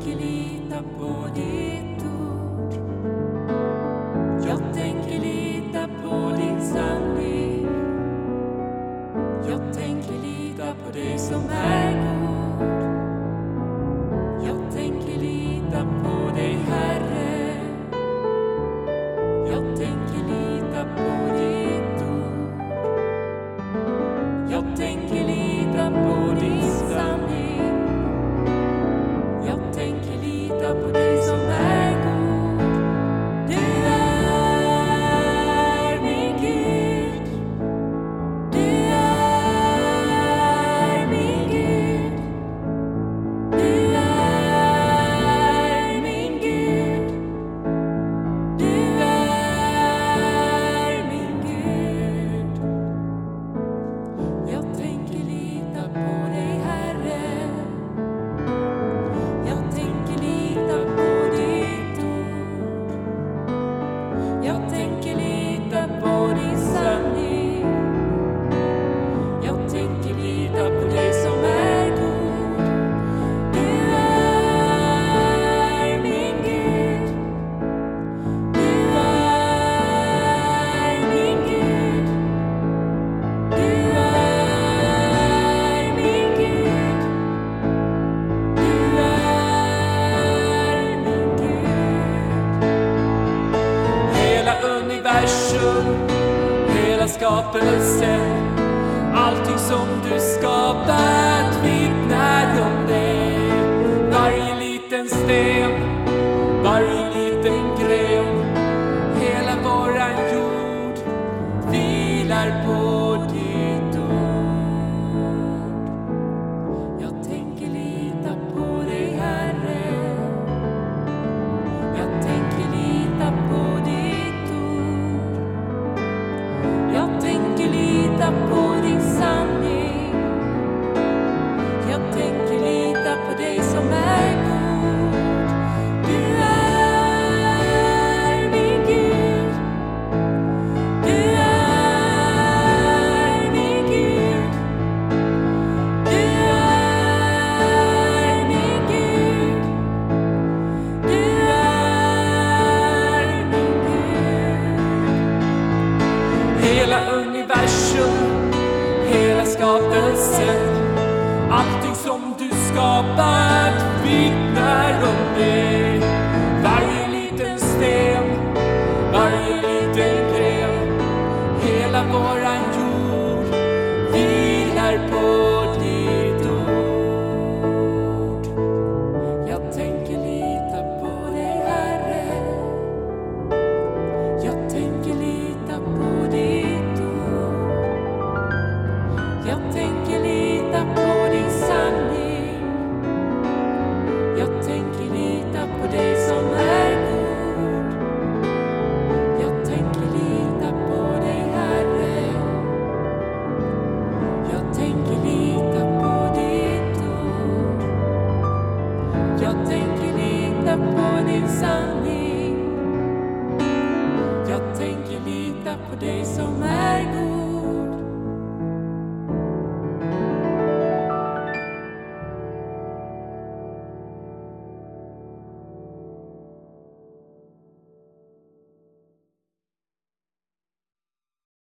tänker lita på ditt ord. Jag tänker lita på din sanning. Jag tänker lita på dig som är god. Jag tänker lita på dig, Herre. Jag tänker lita på ditt ord. Jag up again. skapelse Allting som du skapat vittnar om dig. Varje liten sten, varje liten gren Hela våran jord vilar på hela skapelse Allting som du skapat vittnar om det. lita på din sanning. Jag tänker lita på dig som är god.